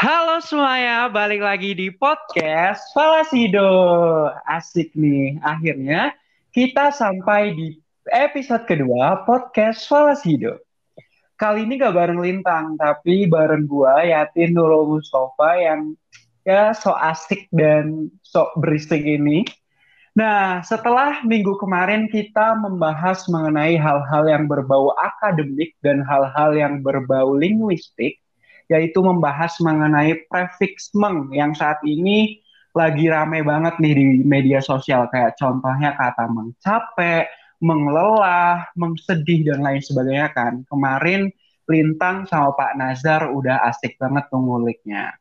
Halo semuanya, balik lagi di podcast Falasido. Asik nih, akhirnya kita sampai di episode kedua podcast Falasido. Kali ini gak bareng Lintang, tapi bareng gua Yatin Nurul Mustafa yang ya so asik dan sok berisik ini. Nah, setelah minggu kemarin kita membahas mengenai hal-hal yang berbau akademik dan hal-hal yang berbau linguistik, yaitu membahas mengenai prefix meng yang saat ini lagi rame banget nih di media sosial kayak contohnya kata mengcapek, menglelah, mengsedih dan lain sebagainya kan. Kemarin Lintang sama Pak Nazar udah asik banget nguliknya.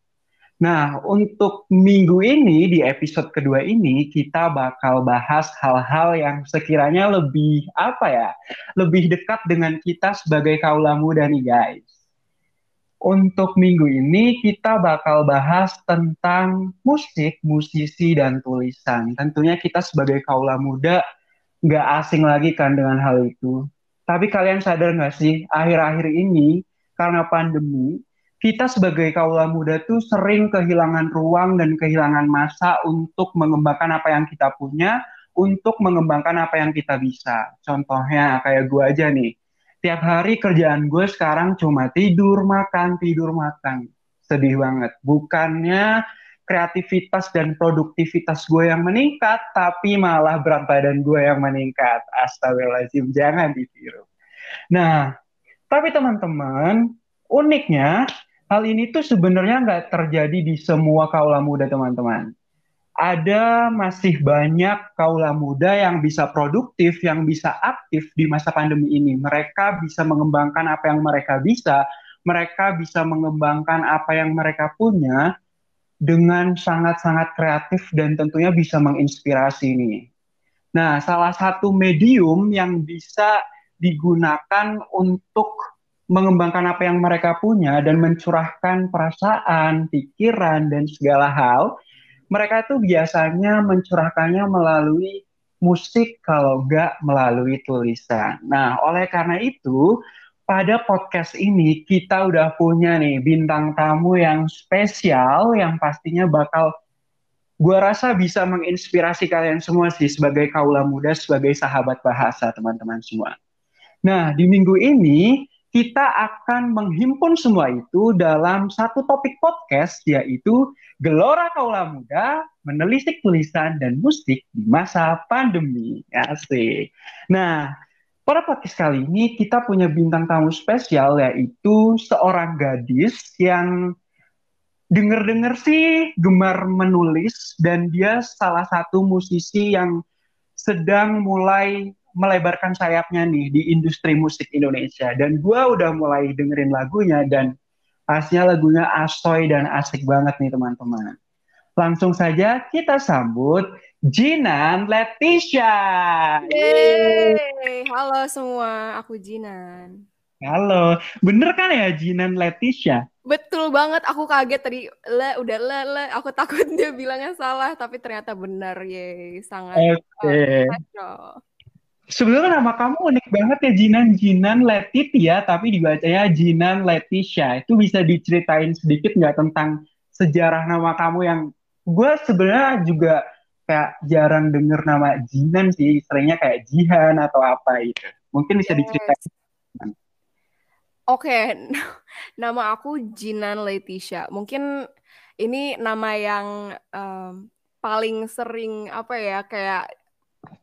Nah, untuk minggu ini di episode kedua ini kita bakal bahas hal-hal yang sekiranya lebih apa ya? Lebih dekat dengan kita sebagai kaula muda nih guys untuk minggu ini kita bakal bahas tentang musik, musisi, dan tulisan. Tentunya kita sebagai kaula muda nggak asing lagi kan dengan hal itu. Tapi kalian sadar nggak sih, akhir-akhir ini karena pandemi, kita sebagai kaula muda tuh sering kehilangan ruang dan kehilangan masa untuk mengembangkan apa yang kita punya, untuk mengembangkan apa yang kita bisa. Contohnya kayak gue aja nih, tiap hari kerjaan gue sekarang cuma tidur makan tidur makan. Sedih banget. Bukannya kreativitas dan produktivitas gue yang meningkat tapi malah berat badan gue yang meningkat. Astagfirullahaladzim jangan ditiru. Nah tapi teman-teman uniknya hal ini tuh sebenarnya nggak terjadi di semua kaula muda teman-teman ada masih banyak kaula muda yang bisa produktif, yang bisa aktif di masa pandemi ini. Mereka bisa mengembangkan apa yang mereka bisa, mereka bisa mengembangkan apa yang mereka punya dengan sangat-sangat kreatif dan tentunya bisa menginspirasi ini. Nah, salah satu medium yang bisa digunakan untuk mengembangkan apa yang mereka punya dan mencurahkan perasaan, pikiran, dan segala hal mereka itu biasanya mencurahkannya melalui musik kalau enggak melalui tulisan. Nah, oleh karena itu, pada podcast ini kita udah punya nih bintang tamu yang spesial yang pastinya bakal gue rasa bisa menginspirasi kalian semua sih sebagai kaula muda, sebagai sahabat bahasa teman-teman semua. Nah, di minggu ini kita akan menghimpun semua itu dalam satu topik podcast yaitu Gelora Kaula Muda menelisik tulisan dan musik di masa pandemi. Asik. Nah, pada podcast kali ini kita punya bintang tamu spesial yaitu seorang gadis yang denger-dengar sih gemar menulis dan dia salah satu musisi yang sedang mulai melebarkan sayapnya nih di industri musik Indonesia dan gue udah mulai dengerin lagunya dan pastinya lagunya asoy dan asik banget nih teman-teman. Langsung saja kita sambut Jinan Leticia. Yeay. Halo semua, aku Jinan. Halo, bener kan ya Jinan Leticia? Betul banget, aku kaget tadi le udah le le, aku takut dia bilangnya salah tapi ternyata benar ye, sangat. Oke. Okay. Sebenarnya nama kamu unik banget ya Jinan Jinan Letitia tapi dibacanya Jinan Leticia. Itu bisa diceritain sedikit nggak tentang sejarah nama kamu yang gue sebenarnya juga kayak jarang denger nama Jinan sih, seringnya kayak Jihan atau apa itu. Mungkin bisa yes. diceritain. Oke, okay. nama aku Jinan Leticia. Mungkin ini nama yang um, paling sering apa ya kayak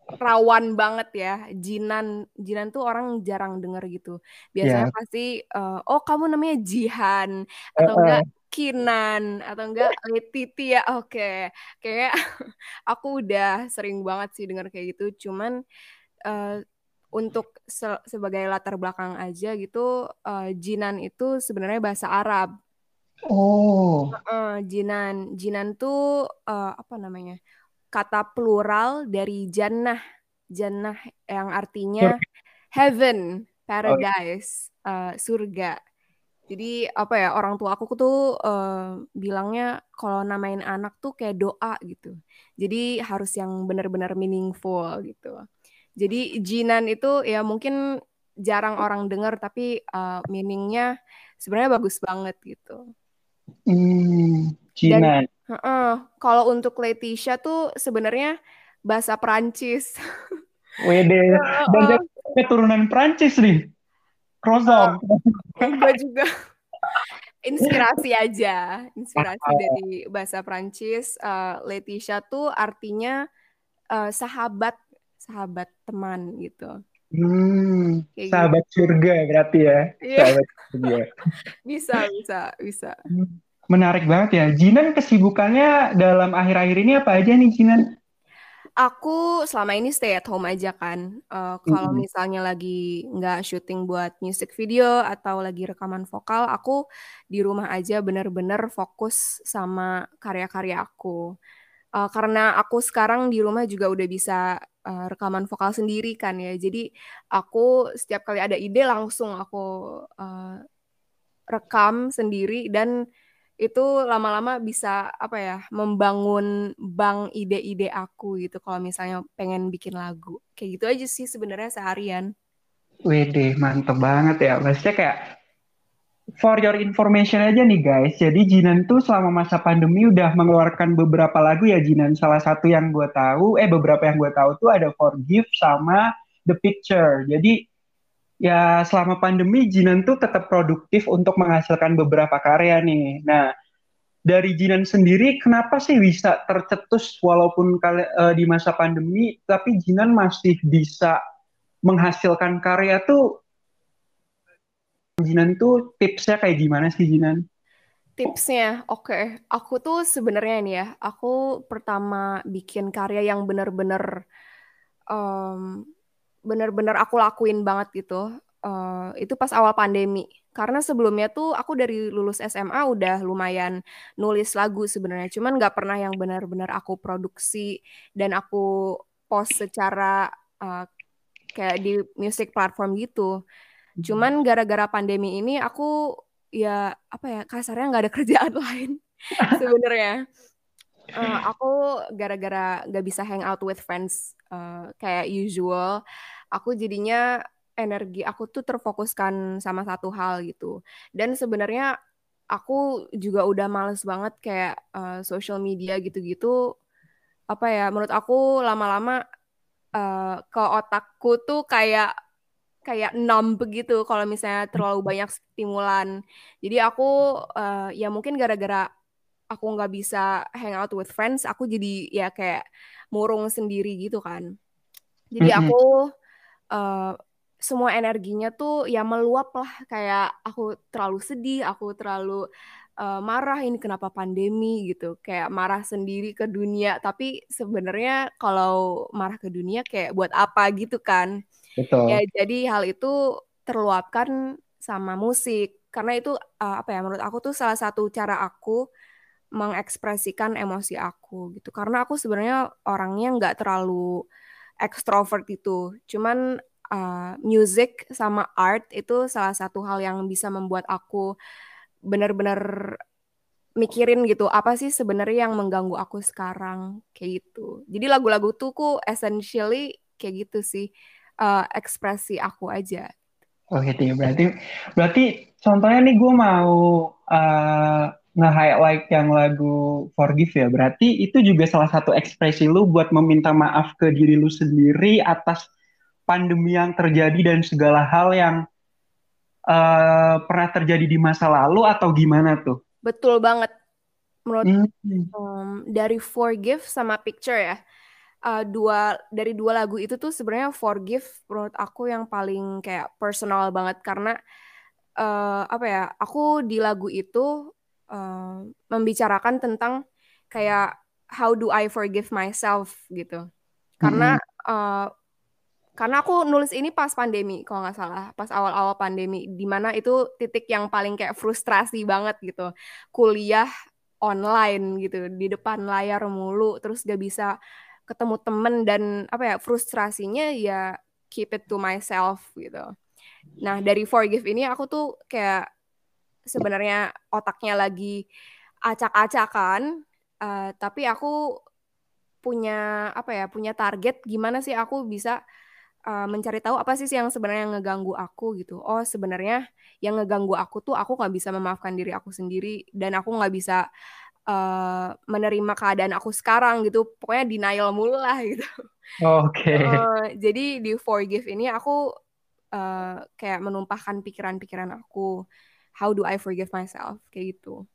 rawan banget ya Jinan Jinan tuh orang jarang denger gitu biasanya yeah. pasti uh, oh kamu namanya Jihan atau uh -uh. enggak Kinan atau enggak Letiti ya oke okay. kayak aku udah sering banget sih denger kayak gitu cuman uh, untuk se sebagai latar belakang aja gitu uh, Jinan itu sebenarnya bahasa Arab oh uh, Jinan Jinan tuh uh, apa namanya kata plural dari jannah. Jannah yang artinya heaven, paradise, uh, surga. Jadi apa ya orang tua aku tuh uh, bilangnya kalau namain anak tuh kayak doa gitu. Jadi harus yang benar-benar meaningful gitu. Jadi Jinan itu ya mungkin jarang orang dengar tapi uh, meaningnya sebenarnya bagus banget gitu. Hmm, Cina. Dan uh, kalau untuk Leticia tuh sebenarnya bahasa Perancis. Wede. Dan uh, keturunan Perancis nih. Croissant. Uh, enggak juga. inspirasi aja, inspirasi dari bahasa Perancis. Uh, Leticia tuh artinya uh, sahabat, sahabat teman gitu. Hmm, Kayak sahabat gitu. surga berarti ya. Yeah. Sahabat surga. bisa, bisa, bisa. Hmm, menarik banget ya. Jinan kesibukannya dalam akhir-akhir ini apa aja nih Jinan? Aku selama ini stay at home aja kan. Uh, kalau mm -hmm. misalnya lagi nggak syuting buat music video atau lagi rekaman vokal, aku di rumah aja bener-bener fokus sama karya-karya aku. Uh, karena aku sekarang di rumah juga udah bisa uh, rekaman vokal sendiri kan ya. Jadi aku setiap kali ada ide langsung aku uh, rekam sendiri dan itu lama-lama bisa apa ya membangun bank ide-ide aku gitu kalau misalnya pengen bikin lagu. Kayak gitu aja sih sebenarnya seharian. Wede mantep banget ya. Maksudnya kayak for your information aja nih guys. Jadi Jinan tuh selama masa pandemi udah mengeluarkan beberapa lagu ya Jinan. Salah satu yang gue tahu eh beberapa yang gue tahu tuh ada Forgive sama The Picture. Jadi ya selama pandemi Jinan tuh tetap produktif untuk menghasilkan beberapa karya nih. Nah, dari Jinan sendiri kenapa sih bisa tercetus walaupun kali, uh, di masa pandemi tapi Jinan masih bisa menghasilkan karya tuh Jinan tuh tipsnya kayak gimana sih Jinan? Tipsnya, oke. Okay. Aku tuh sebenarnya ini ya, aku pertama bikin karya yang bener-bener um, bener-bener aku lakuin banget gitu uh, itu pas awal pandemi. Karena sebelumnya tuh aku dari lulus SMA udah lumayan nulis lagu sebenarnya. Cuman nggak pernah yang benar-benar aku produksi dan aku post secara uh, kayak di music platform gitu. Cuman gara-gara pandemi ini aku ya apa ya kasarnya nggak ada kerjaan lain sebenarnya. Uh, aku gara-gara nggak bisa hang out with friends uh, kayak usual aku jadinya energi aku tuh terfokuskan sama satu hal gitu. Dan sebenarnya aku juga udah males banget kayak uh, social media gitu-gitu. Apa ya? Menurut aku lama-lama uh, ke otakku tuh kayak kayak numb begitu kalau misalnya terlalu banyak stimulan. Jadi aku uh, ya mungkin gara-gara aku nggak bisa hang out with friends, aku jadi ya kayak murung sendiri gitu kan. Jadi aku uh, semua energinya tuh ya meluap lah kayak aku terlalu sedih, aku terlalu uh, marah ini kenapa pandemi gitu, kayak marah sendiri ke dunia. Tapi sebenarnya kalau marah ke dunia kayak buat apa gitu kan? Betul. Ya jadi hal itu terluapkan sama musik karena itu uh, apa ya menurut aku tuh salah satu cara aku mengekspresikan emosi aku gitu karena aku sebenarnya orangnya nggak terlalu ekstrovert itu. Cuman uh, music sama art itu salah satu hal yang bisa membuat aku benar-benar mikirin gitu apa sih sebenarnya yang mengganggu aku sekarang kayak gitu. Jadi lagu-lagu tuh ku essentially kayak gitu sih uh, ekspresi aku aja. Gitu ya berarti berarti contohnya nih gue mau uh, nge-highlight yang lagu Forgive ya. Berarti itu juga salah satu ekspresi lu buat meminta maaf ke diri lu sendiri atas pandemi yang terjadi dan segala hal yang uh, pernah terjadi di masa lalu atau gimana tuh? Betul banget. Menurut hmm. um, dari Forgive sama Picture ya. Uh, dua dari dua lagu itu tuh sebenarnya Forgive menurut aku yang paling kayak personal banget karena uh, apa ya aku di lagu itu uh, membicarakan tentang kayak how do I forgive myself gitu. Karena mm-hmm. uh, karena aku nulis ini pas pandemi kalau nggak salah, pas awal-awal pandemi di mana itu titik yang paling kayak frustrasi banget gitu. Kuliah online gitu di depan layar mulu terus gak bisa ketemu temen dan apa ya frustrasinya ya keep it to myself gitu. Nah dari forgive ini aku tuh kayak sebenarnya otaknya lagi acak-acakan, uh, tapi aku punya apa ya punya target gimana sih aku bisa uh, mencari tahu apa sih yang sebenarnya ngeganggu aku gitu. Oh sebenarnya yang ngeganggu aku tuh aku nggak bisa memaafkan diri aku sendiri dan aku nggak bisa uh, menerima keadaan aku sekarang gitu. Pokoknya denial mulu lah gitu. Oke. Okay. Uh, jadi di forgive ini aku uh, kayak menumpahkan pikiran-pikiran aku. How do I forgive myself kayak gitu.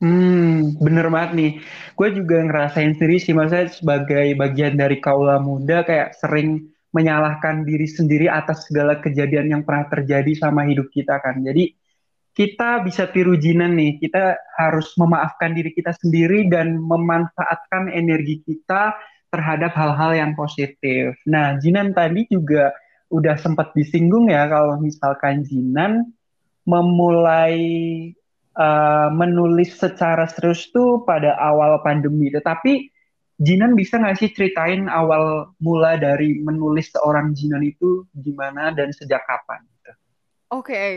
Hmm, bener banget nih. Gue juga ngerasain sendiri sih, maksudnya sebagai bagian dari kaula muda kayak sering menyalahkan diri sendiri atas segala kejadian yang pernah terjadi sama hidup kita kan. Jadi kita bisa tiru Jinan nih, kita harus memaafkan diri kita sendiri dan memanfaatkan energi kita terhadap hal-hal yang positif. Nah, Jinan tadi juga udah sempat disinggung ya kalau misalkan Jinan memulai uh, menulis secara serius tuh pada awal pandemi. Tetapi Jinan bisa nggak sih ceritain awal mula dari menulis seorang Jinan itu gimana dan sejak kapan? Gitu? Oke, okay.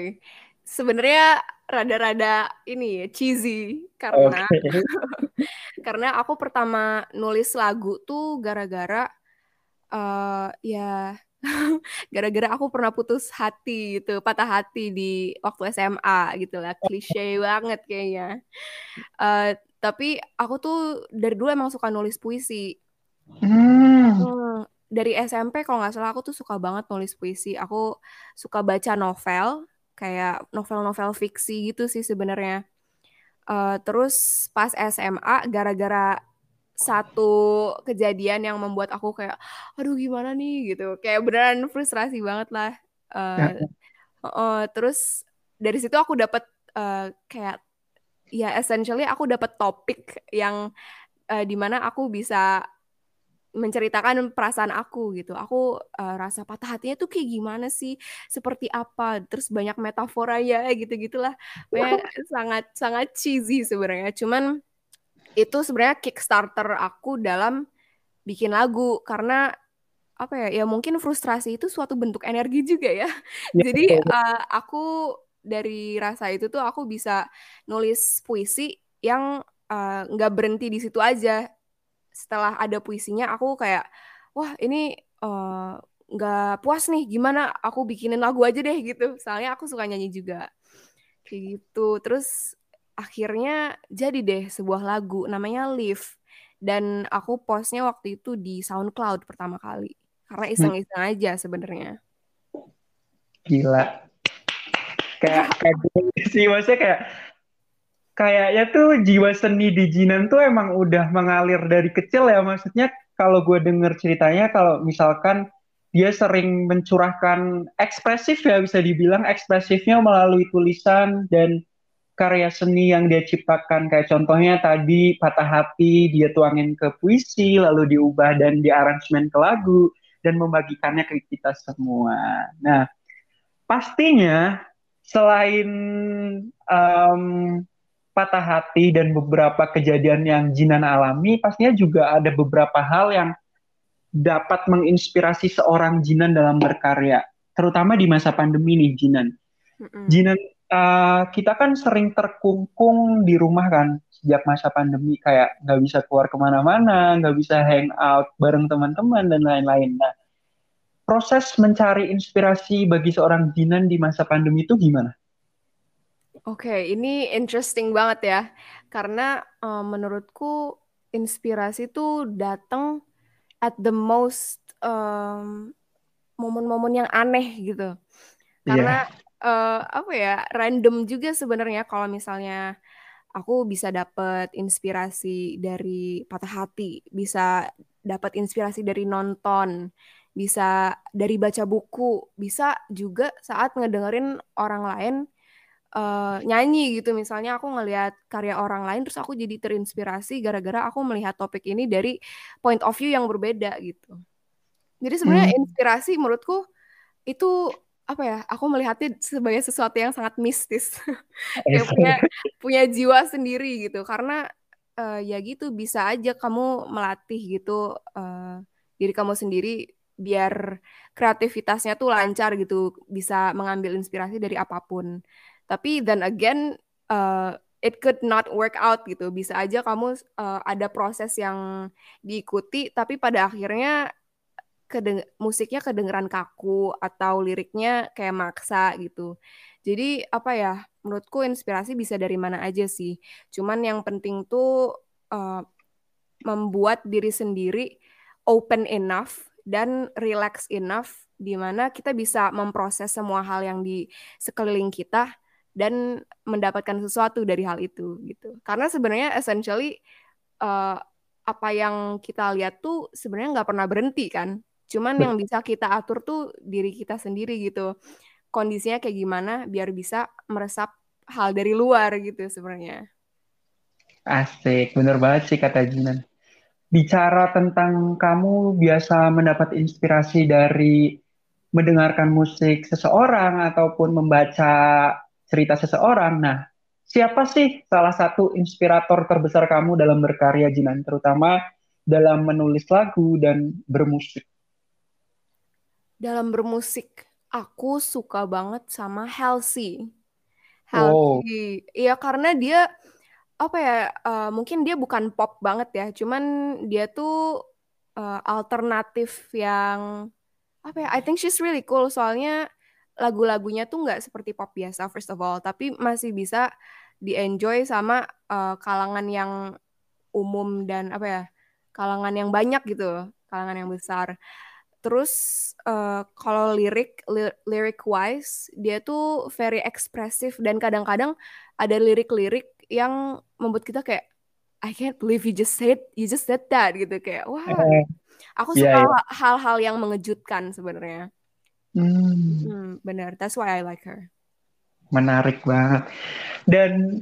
sebenarnya rada-rada ini ya cheesy karena okay. karena aku pertama nulis lagu tuh gara-gara uh, ya gara-gara aku pernah putus hati gitu, patah hati di waktu SMA gitu lah, klise banget kayaknya. Uh, tapi aku tuh dari dulu emang suka nulis puisi. Hmm. Hmm, dari SMP kalau nggak salah aku tuh suka banget nulis puisi. Aku suka baca novel, kayak novel-novel fiksi gitu sih sebenarnya. Uh, terus pas SMA gara-gara satu kejadian yang membuat aku kayak aduh gimana nih gitu kayak beneran frustrasi banget lah uh, uh, terus dari situ aku dapat uh, kayak ya essentially aku dapat topik yang uh, di mana aku bisa menceritakan perasaan aku gitu. Aku uh, rasa patah hatinya tuh kayak gimana sih? Seperti apa? Terus banyak metafora ya gitu-gitulah. Wow. sangat sangat cheesy sebenarnya. Cuman itu sebenarnya kickstarter aku dalam bikin lagu karena apa ya? Ya mungkin frustrasi itu suatu bentuk energi juga ya. ya Jadi uh, aku dari rasa itu tuh aku bisa nulis puisi yang eh, nggak uh, berhenti di situ aja. Setelah ada puisinya, aku kayak, wah ini eh, nggak uh, puas nih, gimana aku bikinin lagu aja deh gitu. Soalnya aku suka nyanyi juga, kayak gitu. Terus akhirnya jadi deh sebuah lagu namanya Live dan aku postnya waktu itu di SoundCloud pertama kali karena hmm. iseng-iseng aja sebenarnya. Gila, kayak kayak sih maksudnya kayak kayaknya tuh jiwa seni di Jinan tuh emang udah mengalir dari kecil ya maksudnya kalau gue denger ceritanya kalau misalkan dia sering mencurahkan ekspresif ya bisa dibilang ekspresifnya melalui tulisan dan karya seni yang dia ciptakan kayak contohnya tadi patah hati dia tuangin ke puisi lalu diubah dan diaransemen ke lagu dan membagikannya ke kita semua. Nah, pastinya selain um, patah hati dan beberapa kejadian yang Jinan alami, pastinya juga ada beberapa hal yang dapat menginspirasi seorang Jinan dalam berkarya, terutama di masa pandemi nih Jinan. Mm-hmm. Jinan, uh, kita kan sering terkungkung di rumah kan sejak masa pandemi, kayak nggak bisa keluar ke mana-mana, nggak bisa hang out bareng teman-teman dan lain-lain. Nah, proses mencari inspirasi bagi seorang Jinan di masa pandemi itu gimana? Oke, okay, ini interesting banget ya. Karena uh, menurutku inspirasi itu datang at the most um, momen-momen yang aneh gitu. Karena yeah. Uh, apa ya, random juga sebenarnya kalau misalnya aku bisa dapat inspirasi dari patah hati, bisa dapat inspirasi dari nonton, bisa dari baca buku, bisa juga saat ngedengerin orang lain uh, nyanyi gitu. Misalnya aku ngelihat karya orang lain terus aku jadi terinspirasi gara-gara aku melihat topik ini dari point of view yang berbeda gitu. Jadi sebenarnya hmm. inspirasi menurutku itu apa ya? Aku melihatnya sebagai sesuatu yang sangat mistis. Kayak punya punya jiwa sendiri gitu. Karena uh, ya gitu bisa aja kamu melatih gitu uh, diri kamu sendiri biar kreativitasnya tuh lancar gitu, bisa mengambil inspirasi dari apa pun. Tapi then again, uh, it could not work out gitu. Bisa aja kamu uh, ada proses yang diikuti, tapi pada akhirnya kedeng musiknya kedengeran kaku atau liriknya kayak maksa gitu. Jadi apa ya? Menurutku inspirasi bisa dari mana aja sih. Cuman yang penting tuh uh, membuat diri sendiri open enough dan relax enough di mana kita bisa memproses semua hal yang di sekeliling kita dan mendapatkan sesuatu dari hal itu gitu. Karena sebenarnya essentially uh, apa yang kita lihat tuh sebenarnya nggak pernah berhenti kan. Cuman yang bisa kita atur tuh diri kita sendiri gitu. Kondisinya kayak gimana biar bisa meresap hal dari luar gitu sebenarnya. Asik, bener banget sih kata Jinan. Bicara tentang kamu biasa mendapat inspirasi dari mendengarkan musik seseorang ataupun membaca cerita seseorang. Nah, siapa sih salah satu inspirator terbesar kamu dalam berkarya Jinan, terutama dalam menulis lagu dan bermusik? Dalam bermusik, aku suka banget sama Halsey. Halsey, iya oh. karena dia apa ya? Uh, mungkin dia bukan pop banget ya, cuman dia tuh uh, alternatif yang apa ya? I think she's really cool soalnya lagu-lagunya tuh nggak seperti pop biasa first of all, tapi masih bisa di-enjoy sama uh, kalangan yang umum dan apa ya? kalangan yang banyak gitu, kalangan yang besar. Terus uh, kalau lirik li lyric wise dia tuh very ekspresif dan kadang-kadang ada lirik-lirik yang membuat kita kayak I can't believe you just said you just said that gitu kayak wah. Wow. Aku iya, suka yeah, yeah. hal-hal yang mengejutkan sebenarnya. Hmm. hmm, benar. That's why I like her. Menarik banget. Dan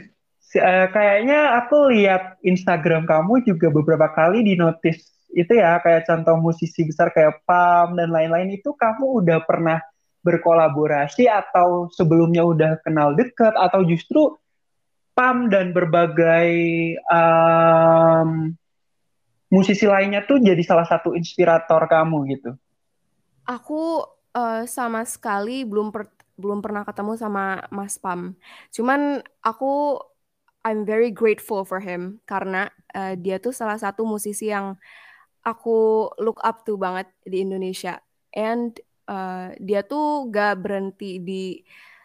uh, kayaknya aku lihat Instagram kamu juga beberapa kali di notice itu ya kayak contoh musisi besar kayak Pam dan lain-lain itu kamu udah pernah berkolaborasi atau sebelumnya udah kenal dekat atau justru Pam dan berbagai um, musisi lainnya tuh jadi salah satu inspirator kamu gitu? Aku uh, sama sekali belum per belum pernah ketemu sama Mas Pam. Cuman aku I'm very grateful for him karena uh, dia tuh salah satu musisi yang aku look up to banget di Indonesia. And uh, dia tuh gak berhenti di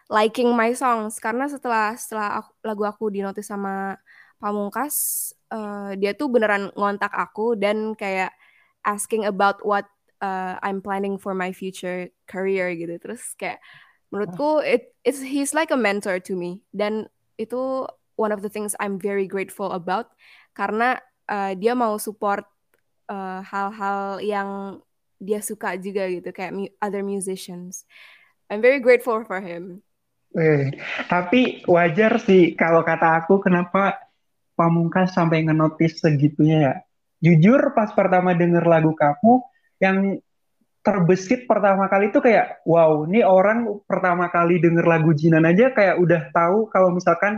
liking my songs karena setelah setelah aku, lagu aku dinotis sama Pamungkas, uh, dia tuh beneran ngontak aku dan kayak asking about what uh, I'm planning for my future career gitu. Terus kayak menurutku it it's he's like a mentor to me dan itu one of the things I'm very grateful about karena uh, dia mau support uh, hal-hal uh, yang dia suka juga gitu kayak mu other musicians. I'm very grateful for him. Eh, tapi wajar sih kalau kata aku kenapa Pamungkas sampai ngenotis segitunya ya. Jujur pas pertama denger lagu kamu, yang terbesit pertama kali itu kayak wow ini orang pertama kali denger lagu Jinan aja kayak udah tahu kalau misalkan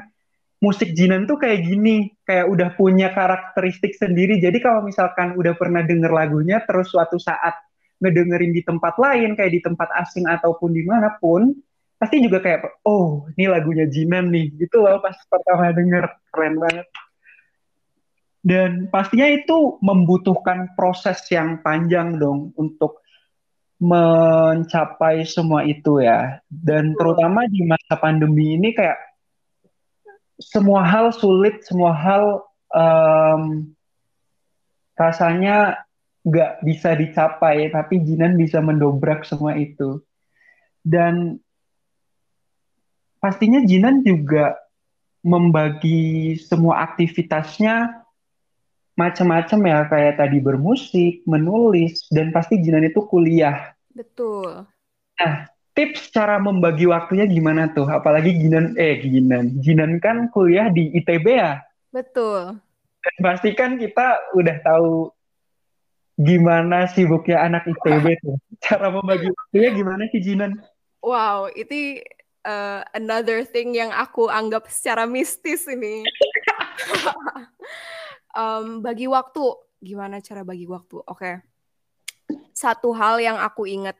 musik Jinan tuh kayak gini kayak udah punya karakteristik sendiri. Jadi kalau misalkan udah pernah denger lagunya terus suatu saat ngedengerin di tempat lain kayak di tempat asing ataupun di mana pun pasti juga kayak oh ini lagunya Jinan nih gitu loh pas pertama denger. Keren banget. Dan pastinya itu membutuhkan proses yang panjang dong untuk mencapai semua itu ya. Dan terutama di masa pandemi ini kayak semua hal sulit, semua hal um, rasanya nggak bisa dicapai, tapi Jinan bisa mendobrak semua itu. Dan pastinya Jinan juga membagi semua aktivitasnya macam-macam ya kayak tadi bermusik, menulis, dan pasti Jinan itu kuliah. Betul. Nah, tips cara membagi waktunya gimana tuh? Apalagi Jinan, eh Jinan, Jinan kan kuliah di ITB ya? Betul. Dan pasti kan kita udah tahu gimana sibuknya anak ITB tuh. Cara membagi waktunya gimana sih Jinan? Wow, itu uh, another thing yang aku anggap secara mistis ini. um, bagi waktu gimana cara bagi waktu oke okay. satu hal yang aku ingat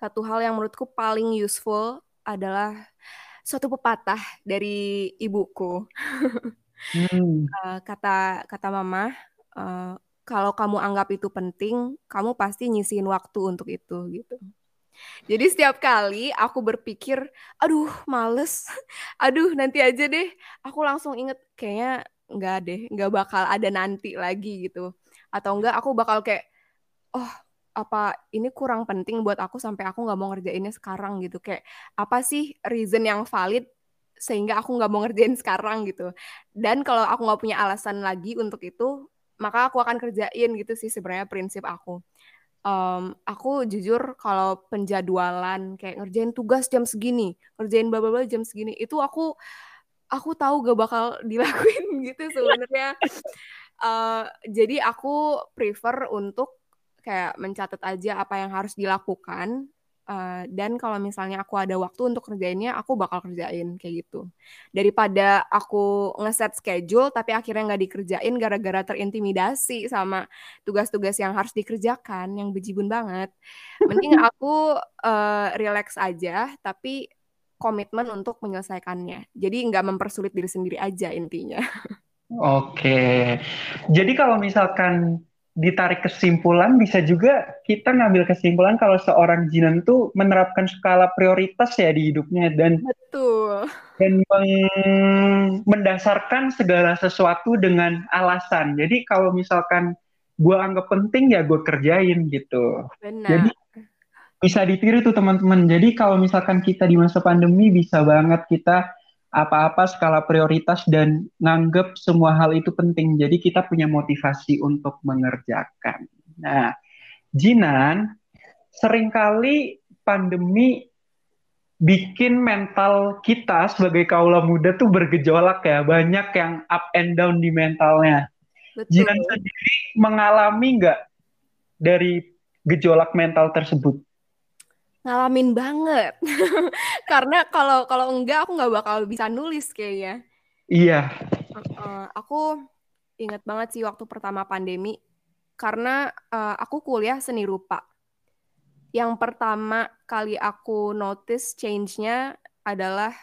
satu hal yang menurutku paling useful adalah suatu pepatah dari ibuku hmm. uh, kata kata mama uh, kalau kamu anggap itu penting, kamu pasti nyisihin waktu untuk itu gitu. Jadi setiap kali aku berpikir, aduh males, aduh nanti aja deh, aku langsung inget kayaknya nggak deh, nggak bakal ada nanti lagi gitu. Atau enggak aku bakal kayak, oh apa ini kurang penting buat aku sampai aku nggak mau ngerjainnya sekarang gitu. Kayak apa sih reason yang valid sehingga aku nggak mau ngerjain sekarang gitu. Dan kalau aku nggak punya alasan lagi untuk itu, maka aku akan kerjain gitu sih sebenarnya prinsip aku. Um, aku jujur kalau penjadwalan kayak ngerjain tugas jam segini, ngerjain bla bla jam segini, itu aku aku tahu gak bakal dilakuin gitu sebenarnya. Uh, jadi aku prefer untuk kayak mencatat aja apa yang harus dilakukan Uh, dan kalau misalnya aku ada waktu untuk kerjainnya, aku bakal kerjain kayak gitu. Daripada aku ngeset schedule tapi akhirnya nggak dikerjain gara-gara terintimidasi sama tugas-tugas yang harus dikerjakan, yang bejibun banget. Mending aku uh, relax aja, tapi komitmen untuk menyelesaikannya. Jadi nggak mempersulit diri sendiri aja intinya. Oke, jadi kalau misalkan ditarik kesimpulan bisa juga kita ngambil kesimpulan kalau seorang Jinan tuh menerapkan skala prioritas ya di hidupnya dan betul dan mendasarkan segala sesuatu dengan alasan. Jadi kalau misalkan gue anggap penting ya gue kerjain gitu. Benar. Jadi bisa ditiru tuh teman-teman. Jadi kalau misalkan kita di masa pandemi bisa banget kita apa-apa skala prioritas dan nganggep semua hal itu penting. Jadi kita punya motivasi untuk mengerjakan. Nah, Jinan, sering kali pandemi bikin mental kita sebagai kaula muda tuh bergejolak ya. Banyak yang up and down di mentalnya. Betul. Jinan sendiri mengalami nggak dari gejolak mental tersebut? Ngalamin banget. Karena kalau kalau enggak aku nggak bakal bisa nulis kayaknya. Iya. Uh, aku inget banget sih waktu pertama pandemi karena uh, aku kuliah seni rupa. Yang pertama kali aku notice change-nya adalah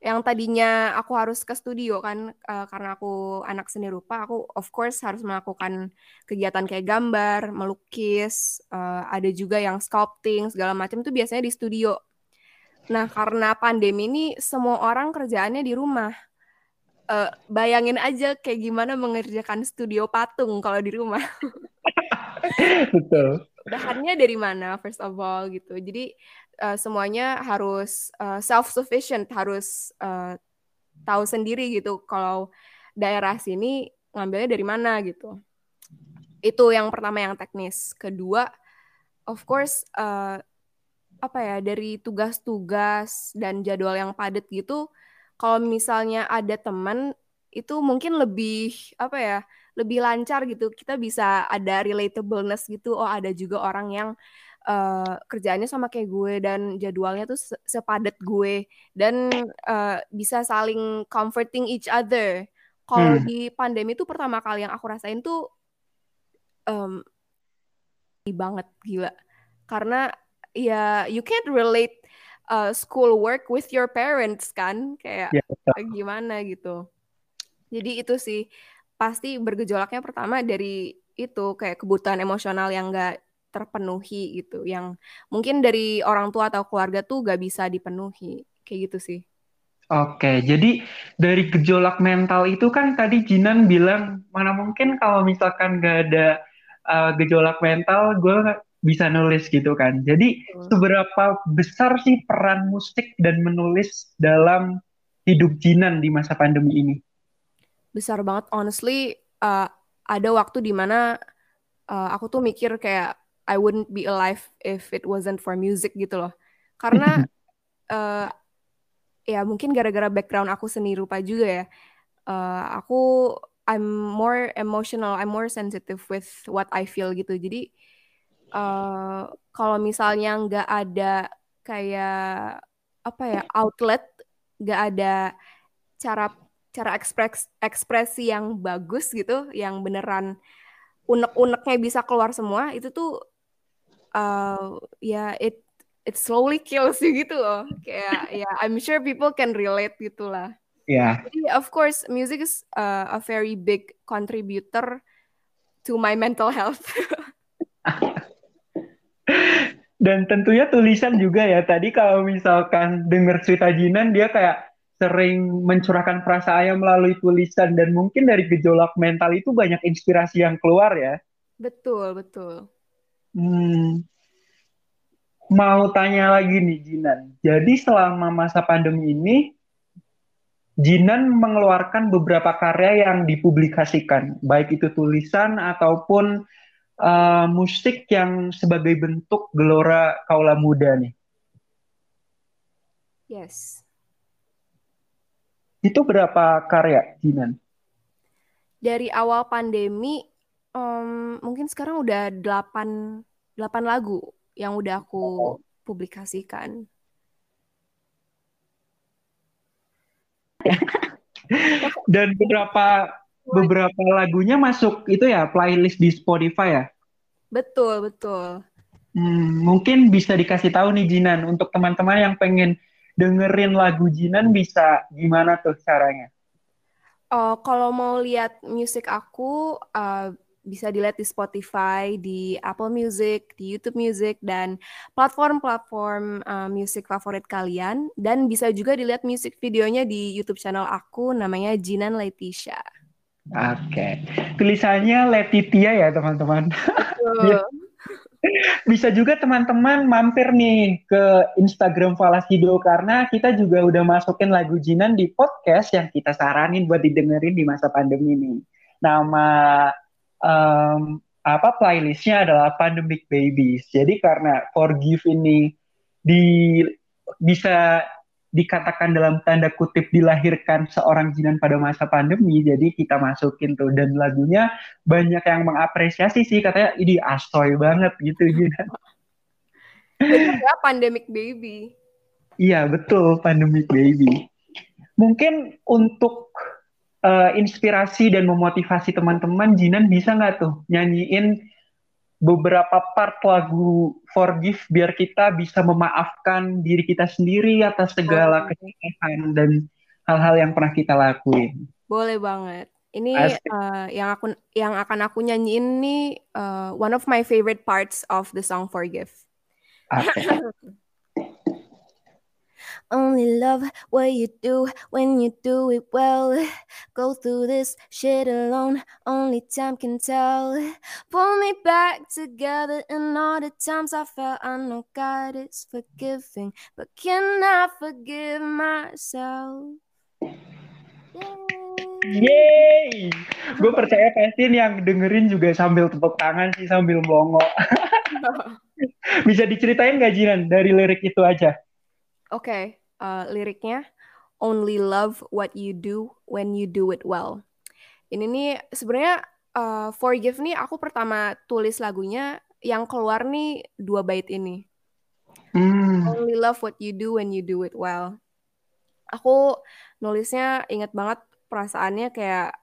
yang tadinya aku harus ke studio kan uh, karena aku anak seni rupa aku of course harus melakukan kegiatan kayak gambar melukis uh, ada juga yang sculpting segala macam itu biasanya di studio. Nah karena pandemi ini semua orang kerjaannya di rumah. Uh, bayangin aja kayak gimana mengerjakan studio patung kalau di rumah. Betul. Bahannya dari mana first of all gitu. Jadi uh, semuanya harus uh, eh, self sufficient harus uh, tahu sendiri gitu kalau daerah sini ngambilnya dari mana gitu. Itu yang pertama yang teknis. Kedua of course uh, apa ya dari tugas-tugas dan jadwal yang padat gitu kalau misalnya ada teman itu mungkin lebih apa ya lebih lancar gitu. Kita bisa ada relatableness gitu. Oh ada juga orang yang kerjaannya sama kayak gue dan jadwalnya tuh sepadat gue dan uh, bisa saling comforting each other. Kalau hmm. di pandemi tuh pertama kali yang aku rasain tuh um, banget gila. Karena ya you can't relate uh, school work with your parents kan kayak yeah. gimana gitu. Jadi itu sih pasti bergejolaknya pertama dari itu kayak kebutuhan emosional yang gak terpenuhi gitu yang mungkin dari orang tua atau keluarga tuh gak bisa dipenuhi kayak gitu sih. Oke, jadi dari gejolak mental itu kan tadi Jinan bilang mana mungkin kalau misalkan gak ada uh, gejolak mental gue bisa nulis gitu kan. Jadi hmm. seberapa besar sih peran musik dan menulis dalam hidup Jinan di masa pandemi ini? Besar banget, honestly. Uh, ada waktu di mana uh, aku tuh mikir kayak I wouldn't be alive if it wasn't for music gitu loh. Karena uh, ya mungkin gara-gara background aku seni rupa juga ya. Uh, aku I'm more emotional, I'm more sensitive with what I feel gitu. Jadi uh, kalau misalnya nggak ada kayak apa ya outlet, nggak ada cara cara ekspres ekspresi yang bagus gitu, yang beneran unek-uneknya bisa keluar semua, itu tuh uh, ya yeah, it it slowly kills you gitu loh kayak ya yeah, I'm sure people can relate gitu lah yeah Jadi, of course music is uh, a very big contributor to to my mental health. Dan tentunya tulisan juga ya. Tadi kalau misalkan denger cerita Jinan, dia kayak sering mencurahkan perasaannya melalui tulisan dan mungkin dari gejolak mental itu banyak inspirasi yang keluar ya. Betul, betul. Hmm. Mau tanya lagi nih Jinan. Jadi selama masa pandemi ini Jinan mengeluarkan beberapa karya yang dipublikasikan, baik itu tulisan ataupun uh, musik yang sebagai bentuk gelora kaula muda nih. Yes. Itu berapa karya, Jinan? Dari awal pandemi, um, mungkin sekarang udah 8, 8 lagu yang udah aku oh. publikasikan. Dan beberapa beberapa lagunya masuk itu ya playlist di Spotify ya? Betul, betul. Hmm, mungkin bisa dikasih tahu nih Jinan untuk teman-teman yang pengen dengerin lagu Jinan bisa gimana tuh caranya? Oh, kalau mau lihat musik aku uh, bisa dilihat di Spotify, di Apple Music, di YouTube Music, dan platform-platform uh, musik favorit kalian. Dan bisa juga dilihat musik videonya di YouTube channel aku, namanya Jinan Letitia. Oke, okay. tulisannya Letitia ya teman-teman. Bisa juga teman-teman mampir nih ke Instagram Falasido karena kita juga udah masukin lagu Jinan di podcast yang kita saranin buat didengerin di masa pandemi ini. Nama um, apa playlistnya adalah Pandemic Babies. Jadi karena Forgive ini di bisa dikatakan dalam tanda kutip dilahirkan seorang jinan pada masa pandemi jadi kita masukin tuh. Dan lagunya banyak yang mengapresiasi sih katanya ini asoy banget gitu jinan. Ya pandemic baby. Iya betul pandemic baby. Mungkin untuk uh, inspirasi dan memotivasi teman-teman Jinan bisa nggak tuh nyanyiin beberapa part lagu Forgive biar kita bisa memaafkan diri kita sendiri atas segala kesalahan dan hal-hal yang pernah kita lakuin. Boleh banget. Ini uh, yang aku yang akan aku nyanyiin nih uh, one of my favorite parts of the song Forgive. Okay. Only love what you do when you do it well. Go through this shit alone, only time can tell. Pull me back together in all the times I felt. I know God is forgiving, but can I forgive myself? Yeay! Gue percaya pasti yang dengerin juga sambil tepuk tangan sih, sambil melongo. Bisa diceritain gak Jinan dari lirik itu aja? Oke, okay, uh, liriknya only love what you do when you do it well. Ini nih sebenarnya uh, forgive nih aku pertama tulis lagunya yang keluar nih dua bait ini. Mm. Only love what you do when you do it well. Aku nulisnya inget banget perasaannya kayak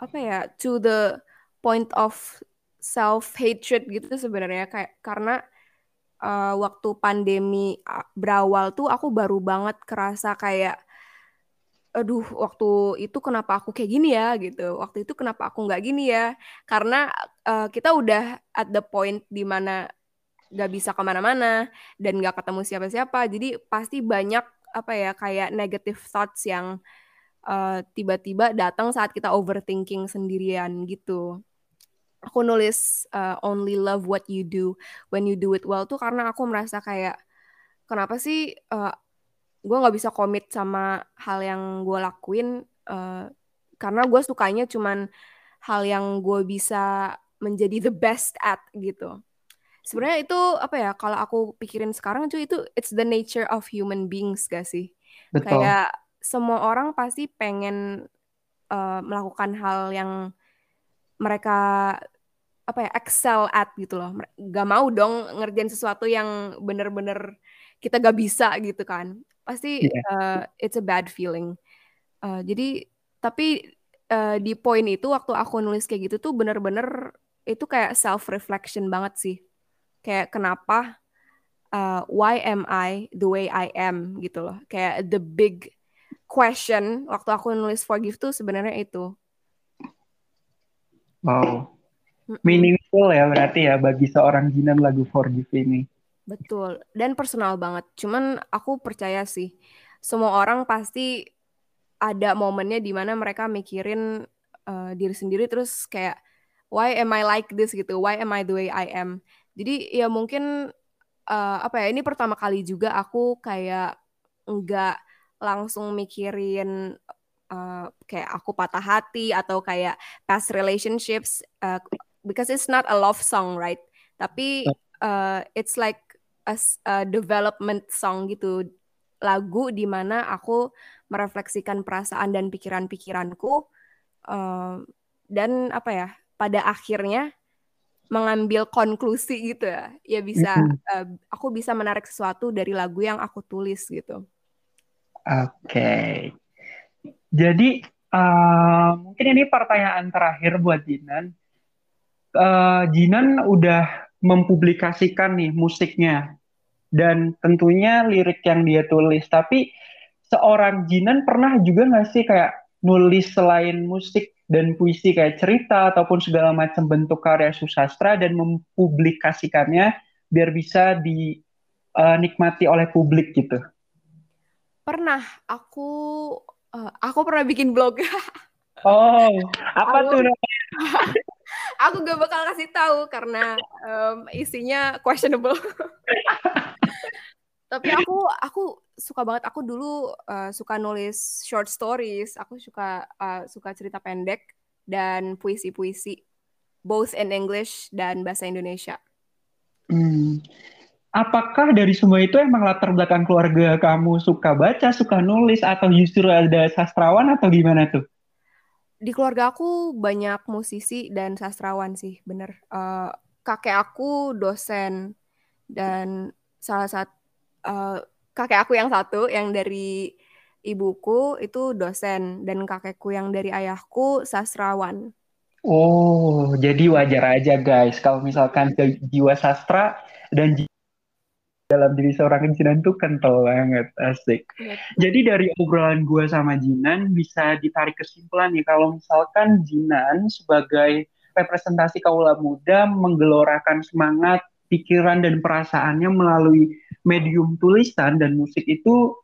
apa ya to the point of self hatred gitu sebenarnya kayak karena uh, waktu pandemi berawal tuh aku baru banget kerasa kayak aduh waktu itu kenapa aku kayak gini ya? gitu. Waktu itu kenapa aku nggak gini ya? Karena uh, kita udah at the point di mana nggak bisa ke mana-mana dan nggak ketemu siapa-siapa. Jadi pasti banyak apa ya kayak negative thoughts yang uh, tiba-tiba datang saat kita overthinking sendirian gitu aku nulis uh, only love what you do when you do it well tuh karena aku merasa kayak kenapa sih uh, gue nggak bisa komit sama hal yang gue lakuin uh, karena gue sukanya cuman hal yang gue bisa menjadi the best at gitu sebenarnya itu apa ya kalau aku pikirin sekarang cuy itu it's the nature of human beings gak sih Betul. kayak semua orang pasti pengen uh, melakukan hal yang mereka apa ya excel at gitu loh. Gak mau dong ngerjain sesuatu yang bener-bener kita gak bisa gitu kan. Pasti yeah. uh, it's a bad feeling. Uh, jadi tapi uh, di poin itu waktu aku nulis kayak gitu tuh bener-bener itu kayak self reflection banget sih. Kayak kenapa uh, why am I the way I am gitu loh. Kayak the big question waktu aku nulis forgive tuh sebenarnya itu. Wow meaningful ya berarti ya bagi seorang Jinan lagu Forgive ini. Betul, dan personal banget. Cuman aku percaya sih, semua orang pasti ada momennya di mana mereka mikirin uh, diri sendiri terus kayak why am I like this gitu, why am I the way I am. Jadi ya mungkin uh, apa ya ini pertama kali juga aku kayak nggak langsung mikirin uh, kayak aku patah hati atau kayak past relationships uh, because it's not a love song right? Tapi uh, it's like a, a development song gitu. Lagu di mana aku merefleksikan perasaan dan pikiran-pikiranku uh, dan apa ya pada akhirnya mengambil konklusi gitu ya. Ya bisa uh, aku bisa menarik sesuatu dari lagu yang aku tulis gitu. Oke. Okay. jadi uh, mungkin ini pertanyaan terakhir buat Jinan uh, Jinan udah mempublikasikan nih musiknya dan tentunya lirik yang dia tulis. Tapi seorang Jinan pernah juga nggak sih kayak nulis selain musik dan puisi kayak cerita ataupun segala macam bentuk karya susastra dan mempublikasikannya biar bisa dinikmati uh, oleh publik gitu. Pernah, aku uh, aku pernah bikin blog. oh, apa tuh namanya? aku gak bakal kasih tahu karena um, isinya questionable. Tapi aku aku suka banget. Aku dulu uh, suka nulis short stories. Aku suka uh, suka cerita pendek dan puisi-puisi, both in English dan bahasa Indonesia. Hmm. Apakah dari semua itu emang latar belakang keluarga kamu suka baca, suka nulis, atau justru ada sastrawan atau gimana tuh? Di keluarga aku banyak musisi dan sastrawan sih, bener. Uh, kakek aku dosen dan salah satu uh, kakek aku yang satu yang dari ibuku itu dosen dan kakekku yang dari ayahku sastrawan. Oh, jadi wajar aja guys kalau misalkan jiwa sastra dan dalam diri seorang Jinan tuh kental banget, asik. Ya. Jadi dari obrolan gue sama Jinan bisa ditarik kesimpulan nih kalau misalkan Jinan sebagai representasi kaula muda menggelorakan semangat, pikiran dan perasaannya melalui medium tulisan dan musik itu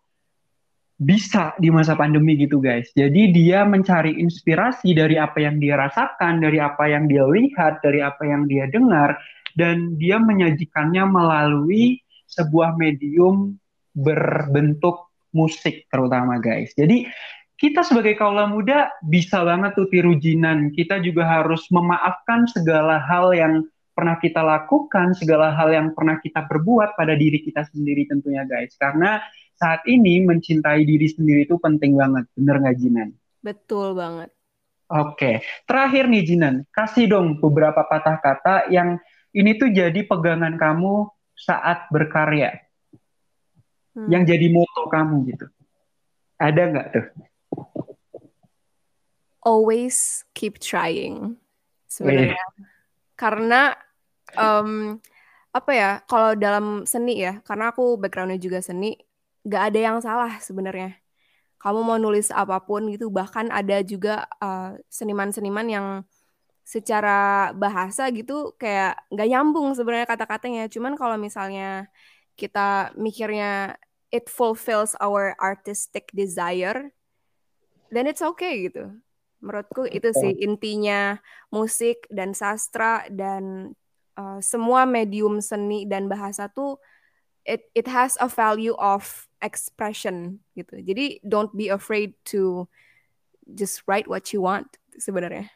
bisa di masa pandemi gitu guys. Jadi dia mencari inspirasi dari apa yang dia rasakan, dari apa yang dia lihat, dari apa yang dia dengar dan dia menyajikannya melalui sebuah medium berbentuk musik terutama guys. Jadi kita sebagai kaula muda bisa banget tuh tiru jinan. Kita juga harus memaafkan segala hal yang pernah kita lakukan, segala hal yang pernah kita perbuat pada diri kita sendiri tentunya guys. Karena saat ini mencintai diri sendiri itu penting banget, bener nggak Jinan? Betul banget. Oke, terakhir nih Jinan, kasih dong beberapa patah kata yang ini tuh jadi pegangan kamu saat berkarya? Hmm. Yang jadi moto kamu gitu. Ada nggak tuh? Always keep trying. Sebenarnya. Karena um, apa ya? Kalau dalam seni ya, karena aku backgroundnya juga seni, nggak ada yang salah sebenarnya. Kamu mau nulis apa pun gitu, bahkan ada juga uh, seniman-seniman yang secara bahasa gitu kayak nggak nyambung sebenarnya kata-katanya. Cuman kalau misalnya kita mikirnya it fulfills our artistic desire, then it's okay gitu. Menurutku itu sih intinya musik dan sastra dan uh, semua medium seni dan bahasa tuh it it has a value of expression gitu. Jadi don't be afraid to just write what you want sebenarnya.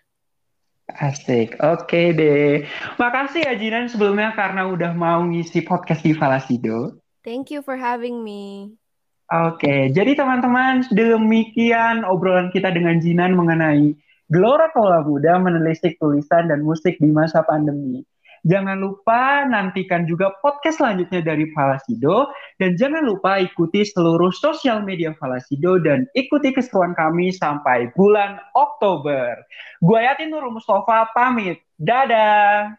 Asik, oke deh. Makasih ya Jinan sebelumnya karena udah mau ngisi podcast di Falasido. Thank you for having me. Oke, jadi teman-teman demikian obrolan kita dengan Jinan mengenai Gelora Kaula Muda menelisik tulisan dan musik di masa pandemi. Jangan lupa nantikan juga podcast selanjutnya dari Falasido dan jangan lupa ikuti seluruh sosial media Falasido dan ikuti keseruan kami sampai bulan Oktober. Gue Yatin Nurul Mustafa pamit. Dadah.